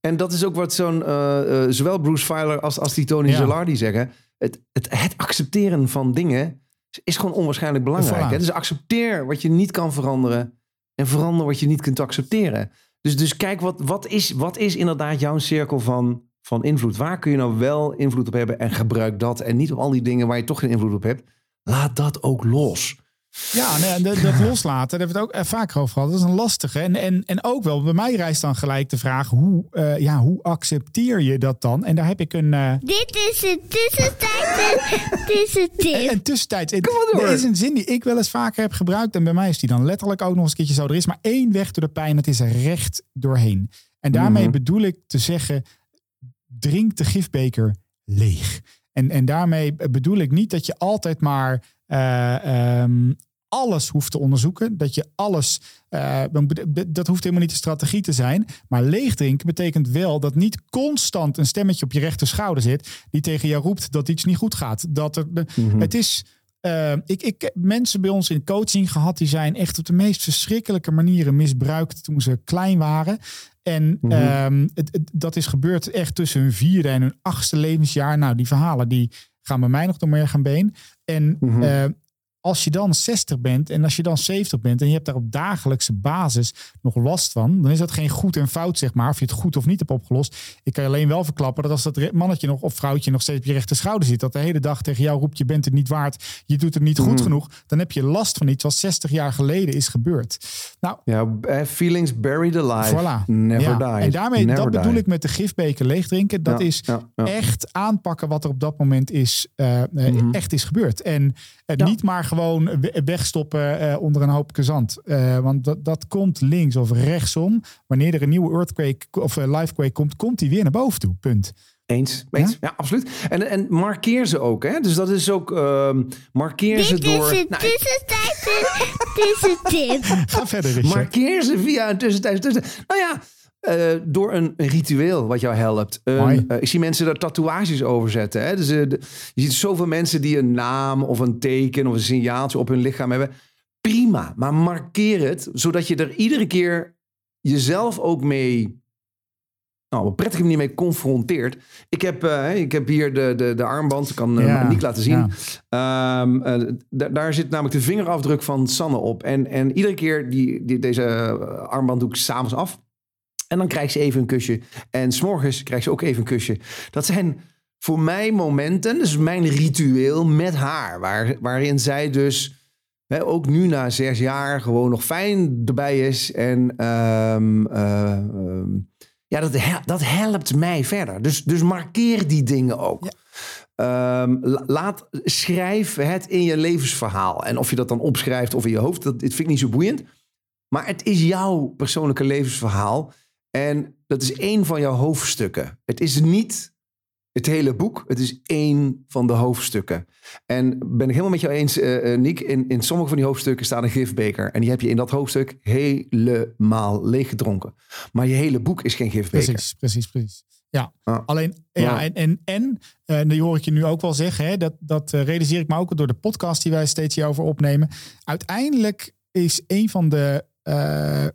En dat is ook wat zo'n, eh, eh, zowel Bruce Feiler als, als die Tony Ja. Zellardi zeggen. Het, het, het accepteren van dingen is gewoon onwaarschijnlijk belangrijk. Hè? Dus accepteer wat je niet kan veranderen. En verander wat je niet kunt accepteren. Dus, dus kijk, wat, wat, is, wat is inderdaad jouw cirkel van, van invloed? Waar kun je nou wel invloed op hebben? En gebruik dat. En niet op al die dingen waar je toch geen invloed op hebt. Laat dat ook los. Ja, nee, dat, dat loslaten, daar hebben we het ook eh, vaker over gehad. Dat is een lastige. En, en, en ook wel, bij mij rijst dan gelijk de vraag, hoe, eh, ja, hoe accepteer je dat dan? En daar heb ik een, eh, Dit is het tussentijd en tussentip. een tussentijd. Het- maar door. Er is een zin die ik wel eens vaker heb gebruikt. En bij mij is die dan letterlijk ook nog eens een keertje zo. Er is maar één weg door de pijn, het is er recht doorheen. En daarmee Mhm. bedoel ik te zeggen, drink de gifbeker leeg. En, en daarmee bedoel ik niet dat je altijd maar eh, ehm, alles hoeft te onderzoeken. Dat je alles, eh, dat hoeft helemaal niet de strategie te zijn. Maar leeg drinken betekent wel dat niet constant een stemmetje op je rechter schouder zit. Die tegen jou roept dat iets niet goed gaat. Dat er, Het is, eh, ik, ik heb mensen bij ons in coaching gehad. Die zijn echt op de meest verschrikkelijke manieren misbruikt toen ze klein waren. En Mhm. ehm, het, het- dat is gebeurd echt tussen hun vierde en hun achtste levensjaar. Nou, die verhalen die gaan bij mij nog door merg en been. En Mhm. eh, als je dan 60 bent en als je dan 70 bent en je hebt daar op dagelijkse basis nog last van, dan is dat geen goed en fout, zeg maar, of je het goed of niet hebt opgelost. Ik kan je alleen wel verklappen dat als dat mannetje nog of vrouwtje nog steeds op je rechter schouder zit, dat de hele dag tegen jou roept: je bent het niet waard, je doet het niet goed genoeg, dan heb je last van iets wat 60 jaar geleden is gebeurd. Nou, Ja, eh, feelings buried alive. Voilà. Never Ja, die. En daarmee, Never dat bedoel ik met de gifbeker leegdrinken. Dat Ja, is ja, echt aanpakken wat er op dat moment is, eh, eh, Mhm. echt is gebeurd. En het niet maar gewoon we- wegstoppen eh, onder een hoop zand. Eh, want dat, dat komt links of rechtsom. Wanneer er een nieuwe earthquake of uh, livequake komt, komt die weer naar boven toe. Punt. Eens, eens. Ja, absoluut. En, en markeer ze ook, hè? Dus dat is ook, ehm, markeer ze Dit door... is het Nou, tussentijd en tussentip. Ga verder, Richard. markeer ze via een tussentijd. Tussen, nou ja, eh, door een ritueel wat jou helpt. Eh, ik zie mensen daar tatoeages over zetten. Hè? Dus, eh, de- je ziet zoveel mensen die een naam of een teken of een signaaltje op hun lichaam hebben. Prima, maar markeer het, zodat je er iedere keer jezelf ook mee nou, op een prettige manier mee confronteert. Ik heb, ik heb hier de, de, de armband. Ik kan Ja, Monique laten zien. ja. Ehm, eh, da- daar zit namelijk de vingerafdruk van Sanne op. En, en iedere keer die, die, deze armband doe ik s'avonds af. En dan krijgt ze even een kusje. En s'morgens krijgt ze ook even een kusje. Dat zijn voor mij momenten, dus mijn ritueel met haar. Waar, waarin zij dus hè, ook nu na zes jaar gewoon nog fijn erbij is. En ehm, eh, ehm, ja, dat, dat helpt mij verder. Dus, dus markeer die dingen ook. Ehm, la- laat, schrijf het in je levensverhaal. En of je dat dan opschrijft of in je hoofd, dat, dit vind ik niet zo boeiend. Maar het is jouw persoonlijke levensverhaal. En dat is één van jouw hoofdstukken. Het is niet het hele boek. Het is één van de hoofdstukken. En ben ik helemaal met jou eens, eh eh, Niek. In, in sommige van die hoofdstukken staat een gifbeker. En die heb je in dat hoofdstuk helemaal leeggedronken. Maar je hele boek is geen gifbeker. Precies, precies, precies. Ja, Ah. alleen, ja, Ja. en, en, en eh, die hoor ik je nu ook wel zeggen, hè, dat, dat realiseer ik me ook door de podcast die wij steeds hierover opnemen. Uiteindelijk is een van de, eh,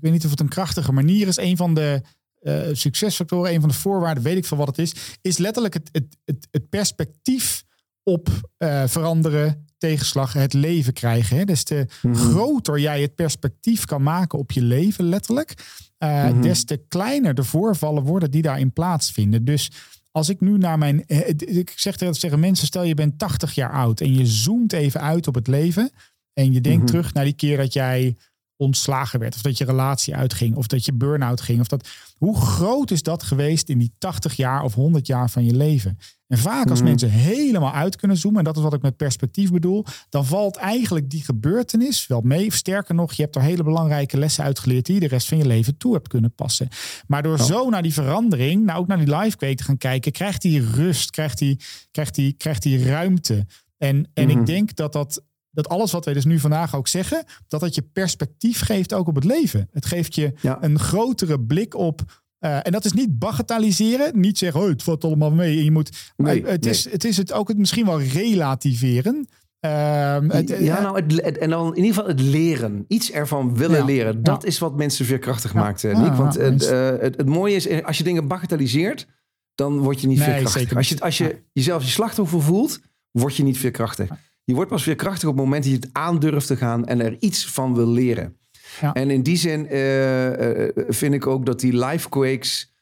ik weet niet of het een krachtige manier is, een van de eh, succesfactoren, een van de voorwaarden, weet ik veel wat het is, is letterlijk het, het, het, het perspectief op eh, veranderen, tegenslag, het leven krijgen. Hè? Dus de groter jij het perspectief kan maken op je leven, letterlijk, eh, Mhm. des te kleiner de voorvallen worden die daarin plaatsvinden. Dus als ik nu naar mijn. Ik zeg tegen tegen mensen: stel je bent 80 jaar oud en je zoomt even uit op het leven. En je denkt Mhm. terug naar die keer dat jij ontslagen werd. Of dat je relatie uitging. Of dat je burn-out ging. Of dat, hoe groot is dat geweest in die 80 jaar of 100 jaar van je leven? En vaak als Mhm. mensen helemaal uit kunnen zoomen. En dat is wat ik met perspectief bedoel. Dan valt eigenlijk die gebeurtenis wel mee. Sterker nog, je hebt er hele belangrijke lessen uitgeleerd. Die je de rest van je leven toe hebt kunnen passen. Maar door zo naar die verandering. Nou ook naar die live kweek te gaan kijken. Krijgt die rust. Krijgt die, krijgt die, krijgt die ruimte. En, en Mhm. ik denk dat dat dat alles wat wij dus nu vandaag ook zeggen, dat het je perspectief geeft ook op het leven. Het geeft je Ja. een grotere blik op. eh, en dat is niet bagatelliseren, niet zeggen, oh, het valt allemaal mee. En je moet, Nee, het, nee. is, het is het ook het misschien wel relativeren. Ehm, het- ja, nou, het, het- en dan in ieder geval het leren. Iets ervan willen Ja, leren. Dat ja. is wat mensen veerkrachtig maakt, eh, Ja, Niek. Want het, eh, mooie is, eh, als je dingen bagatelliseert, dan word je niet Nee, veerkrachtig. zeker Als je, als je jezelf je slachtoffer voelt, word je niet veerkrachtig. Je wordt pas veerkrachtig op het moment dat je het aandurft te gaan en er iets van wil leren. Ja. En in die zin eh, eh, vind ik ook dat die life quakes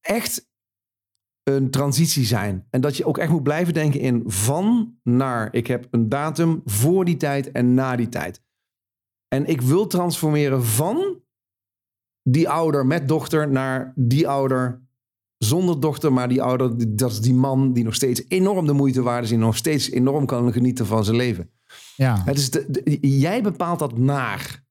echt een transitie zijn. En dat je ook echt moet blijven denken in van naar. Ik heb een datum voor die tijd en na die tijd. En ik wil transformeren van die ouder met dochter naar die ouder zonder dochter, maar die ouder, dat is die man die nog steeds enorm de moeite waard is en nog steeds enorm kan genieten van zijn leven. ja. Het is de, de- jij bepaalt dat naar.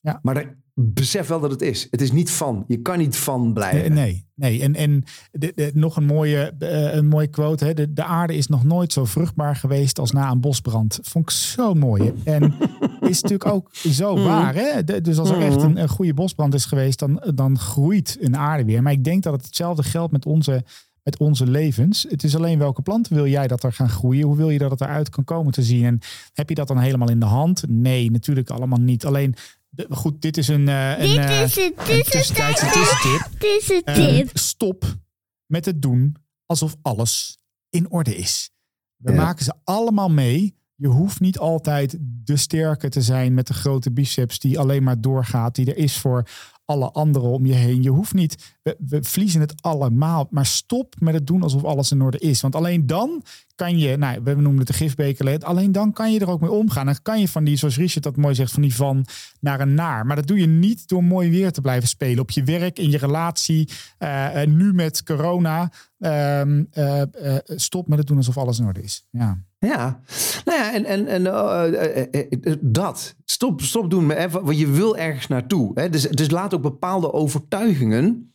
Ja. Maar besef wel dat het is. Het is niet van. Je kan niet van blijven. Nee, nee, nee. En, en de, de- nog een mooie, eh, een mooie quote. Hè? De, de aarde is nog nooit zo vruchtbaar geweest als na een bosbrand. Vond ik zo mooi. hè. En is natuurlijk ook zo Mhm. waar. Hè? De- dus als er echt een, een goede bosbrand is geweest, dan, dan groeit een aarde weer. Maar ik denk dat het hetzelfde geldt met onze, met onze levens. Het is alleen welke planten wil jij dat er gaan groeien? Hoe wil je dat het eruit kan komen te zien? En heb je dat dan helemaal in de hand? Nee, natuurlijk allemaal niet. Alleen, goed, dit is een, een, Dit is een een tussentijdse tussentijdse tussentip. Dit is een Eh, tip. stop met het doen alsof alles in orde is. We Ja. maken ze allemaal mee. Je hoeft niet altijd de sterke te zijn met de grote biceps die alleen maar doorgaat, die er is voor alle anderen om je heen. Je hoeft niet, we, we verliezen het allemaal, maar stop met het doen alsof alles in orde is. Want alleen dan kan je, nou, we noemen het de gifbekerleed, alleen dan kan je er ook mee omgaan. Dan kan je van die, zoals Richard dat mooi zegt, van die van naar een naar. Maar dat doe je niet door mooi weer te blijven spelen op je werk, in je relatie, eh, nu met corona. Ehm, eh, eh, stop met het doen alsof alles in orde is. Ja. Ja, nou ja, en, en, en eh, eh, eh, eh, dat. Stop, stop doen, met, want je wil ergens naartoe. Hè? Dus, dus laat ook bepaalde overtuigingen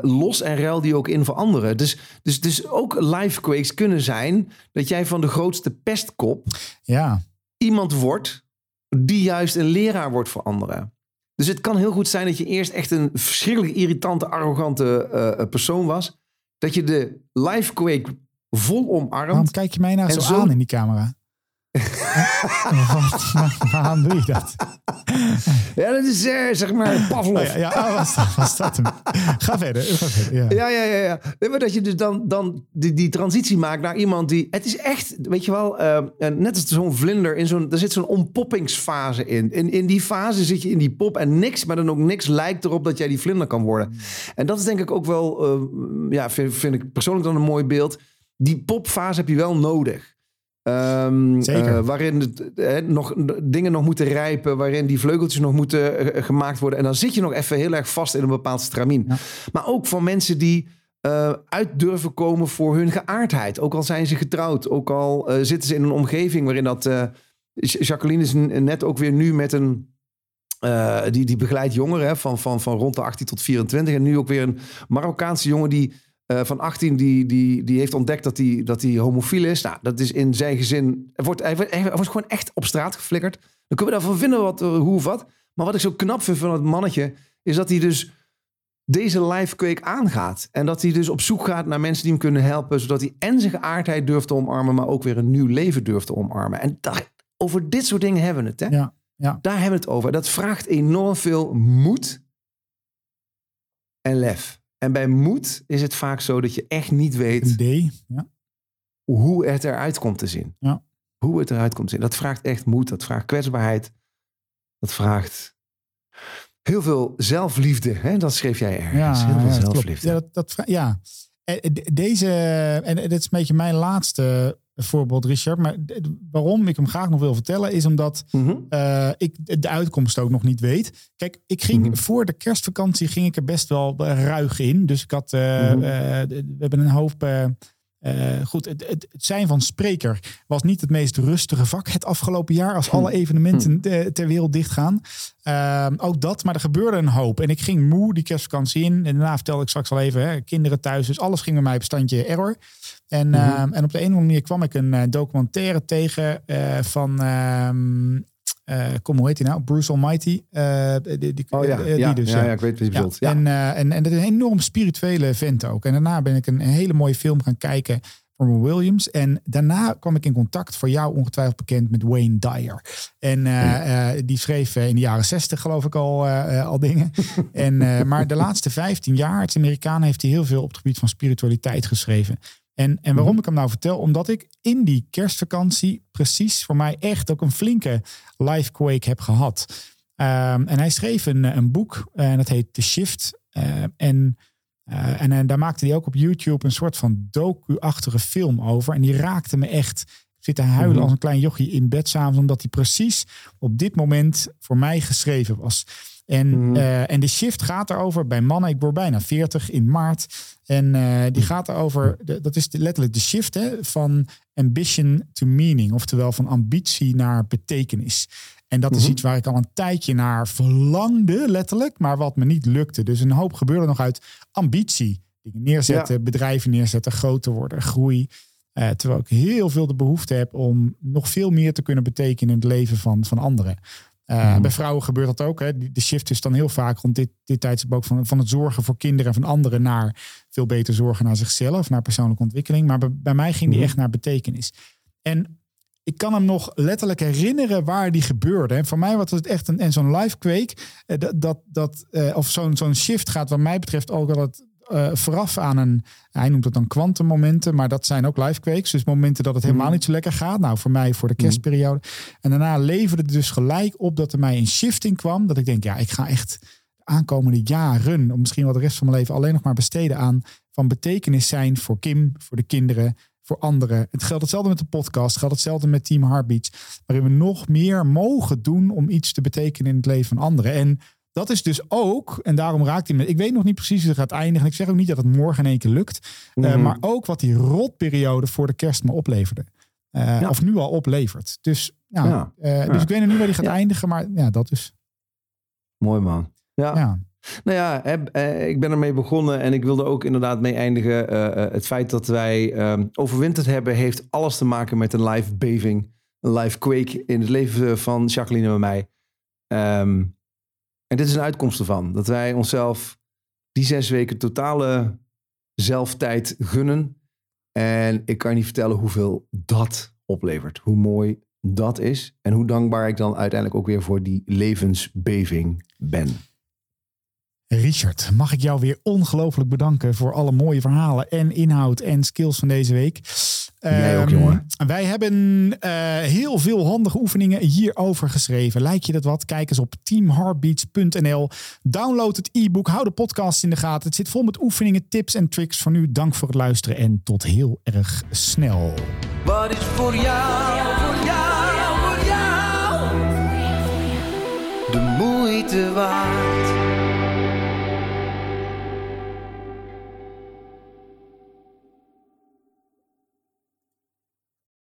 los en ruil die ook in voor anderen. Dus, dus, dus ook life quakes kunnen zijn dat jij van de grootste pestkop Ja. iemand wordt die juist een leraar wordt voor anderen. Dus het kan heel goed zijn dat je eerst echt een verschrikkelijk irritante, arrogante persoon was. Dat je de life quake vol omarmt. Waarom kijk je mij nou zo, zo- aan in die camera? Wat- Waarom doe je dat? Ja, dat is eh, zeg maar Pavlov. Oh ja, ja oh, was, dat, was dat hem? Ga verder. Ga verder ja. Ja, ja, ja. ja. Nee, maar dat je dus dan, dan die, die transitie maakt naar iemand die... Het is echt, weet je wel, eh, eh, net als zo'n vlinder. In zo'n, er zit zo'n ontpoppingsfase in. in. In die fase zit je in die pop en niks, maar dan ook niks lijkt erop dat jij die vlinder kan worden. En dat is denk ik ook wel, ja, vind, vind ik persoonlijk dan een mooi beeld. Die popfase heb je wel nodig. Ehm, Zeker. eh, waarin het, nog, dingen nog moeten rijpen. Waarin die vleugeltjes nog moeten eh, gemaakt worden. En dan zit je nog even heel erg vast in een bepaald stramien. Ja. Maar ook van mensen die eh, uit durven komen voor hun geaardheid. Ook al zijn ze getrouwd. Ook al zitten ze in een omgeving waarin dat... Ja- Jacqueline is net ook weer nu met een... die, die begeleidt jongeren hè, van, van, van rond de 18 tot 24. En nu ook weer een Marokkaanse jongen die eh, van 18 die, die, die heeft ontdekt dat hij dat hij homofiel is. Nou, dat is in zijn gezin. Hij wordt, hij, wordt- hij wordt gewoon echt op straat geflikkerd. Dan kunnen we daarvan vinden wat, eh, hoe of wat. Maar wat ik zo knap vind van het mannetje, is dat hij dus deze live kweek aangaat. En dat hij dus op zoek gaat naar mensen die hem kunnen helpen. Zodat hij en zijn geaardheid durft te omarmen, maar ook weer een nieuw leven durft te omarmen. En daar, over dit soort dingen hebben we het. Hè? Ja, ja. Daar hebben we het over. Dat vraagt enorm veel moed en lef. En bij moed is het vaak zo dat je echt niet weet Een D. Ja. hoe het eruit komt te zien. Ja. Hoe het eruit komt te zien. Dat vraagt echt moed. Dat vraagt kwetsbaarheid. Dat vraagt heel veel zelfliefde. Hè? Dat schreef jij ergens. Ja, heel veel klopt. zelfliefde. Ja, dat, dat, ja. Eh, de- deze, en dit is een beetje mijn laatste voorbeeld, Richard. Maar waarom ik hem graag nog wil vertellen, is omdat Mhm. eh, ik de uitkomst ook nog niet weet. Kijk, ik ging Mhm. voor de kerstvakantie ging ik er best wel ruig in. Dus ik had, eh, Mhm. eh, we hebben een hoop. eh, eh, goed, het, het, zijn van spreker was niet het meest rustige vak het afgelopen jaar. Als alle evenementen eh, ter wereld dichtgaan. Ehm, ook dat, maar er gebeurde een hoop. En ik ging moe die kerstvakantie in. En daarna vertelde ik straks al even, hè, kinderen thuis. Dus alles ging bij mij op standje error. En, ehm, en op de een of andere manier kwam ik een eh, documentaire tegen eh, van... ehm, eh, kom, hoe heet hij nou? Bruce Almighty. Die, die, Oh ja, die ja, dus, ja, ja. ja, ik weet wat je bedoelt. Ja. En, en, en dat is een enorm spirituele vent ook. En daarna ben ik een, een hele mooie film gaan kijken van Williams. En daarna kwam ik in contact, voor jou ongetwijfeld bekend, met Wayne Dyer. En die schreef in de jaren zestig geloof ik al, al dingen. en, maar de laatste 15 jaar, het Amerikaan, heeft hij heel veel op het gebied van spiritualiteit geschreven. En, en waarom ik hem nou vertel? Omdat ik in die kerstvakantie precies voor mij echt ook een flinke life quake heb gehad. Ehm, en hij schreef een, eh, een boek en dat heet The Shift. Eh, en, eh, en eh, daar maakte hij ook op YouTube een soort van docu-achtige film over. En die raakte me echt. Ik zit te huilen Mhm. als een klein jochie in bed s'avonds, omdat hij precies op dit moment voor mij geschreven was. En, Mhm. eh, en de shift gaat erover bij mannen. Ik word bijna 40 in maart. En eh, die gaat erover, de- dat is de- letterlijk de shift hè, van ambition to meaning. Oftewel van ambitie naar betekenis. En dat is Mhm. iets waar ik al een tijdje naar verlangde, letterlijk. Maar wat me niet lukte. Dus een hoop gebeurde nog uit ambitie. Dingen neerzetten, bedrijven neerzetten, groter worden, groei. Eh, terwijl ik heel veel de behoefte heb om nog veel meer te kunnen betekenen in het leven van, van anderen. Eh, Mhm. Bij vrouwen gebeurt dat ook. Hè. De shift is dan heel vaak rond dit, dit tijdstip ook van, van het zorgen voor kinderen en van anderen naar veel beter zorgen naar zichzelf, naar persoonlijke ontwikkeling. Maar bij, bij mij ging die Mhm. echt naar betekenis. En ik kan hem nog letterlijk herinneren waar die gebeurde. En voor mij was het echt een en zo'n live quake. eh, Dat, dat, dat, eh, of zo'n zo'n shift gaat, wat mij betreft, ook al het eh, vooraf aan een. Hij noemt het dan kwantummomenten, maar dat zijn ook live quakes. Dus momenten dat het helemaal Mhm. niet zo lekker gaat. Nou, voor mij voor de kerstperiode. En daarna leverde het dus gelijk op dat er mij een shifting kwam. Dat ik denk, ja, ik ga echt de aankomende jaren, of misschien wel de rest van mijn leven, alleen nog maar besteden aan van betekenis zijn voor Kim, voor de kinderen, voor anderen. Het geldt hetzelfde met de podcast, het geldt hetzelfde met Team Heartbeats, waarin we nog meer mogen doen om iets te betekenen in het leven van anderen. En dat is dus ook, en daarom raakt hij me. Ik weet nog niet precies hoe het gaat eindigen. Ik zeg ook niet dat het morgen in één keer lukt. Uh, Mhm. maar ook wat die rotperiode voor de kerst me opleverde. Uh, Ja. Of nu al oplevert. Dus, nou, Ja. uh, Ja. dus ik weet nog niet waar die gaat eindigen. Maar ja, dat is. Mooi man. Ja. Nou ja, eh, ik ben ermee begonnen en ik wilde ook inderdaad mee eindigen. Eh, eh, het feit dat wij ehm, overwinterd hebben, heeft alles te maken met een live beving, een live quake in het leven van Jacqueline en mij. Ehm, en dit is een uitkomst ervan. Dat wij onszelf die zes weken totale zelftijd gunnen. En ik kan je niet vertellen hoeveel dat oplevert. Hoe mooi dat is. En hoe dankbaar ik dan uiteindelijk ook weer voor die levensbeving ben. Richard, mag ik jou weer ongelooflijk bedanken voor alle mooie verhalen en inhoud en skills van deze week. Jij ook, Ehm, jongen. Wij hebben eh, heel veel handige oefeningen hierover geschreven. Lijkt je dat wat? Kijk eens op teamheartbeats.nl. Download het e-book. Hou de podcast in de gaten. Het zit vol met oefeningen, tips en tricks voor nu. Dank voor het luisteren en tot heel erg snel. Wat is voor jou, voor jou, voor jou de moeite waard?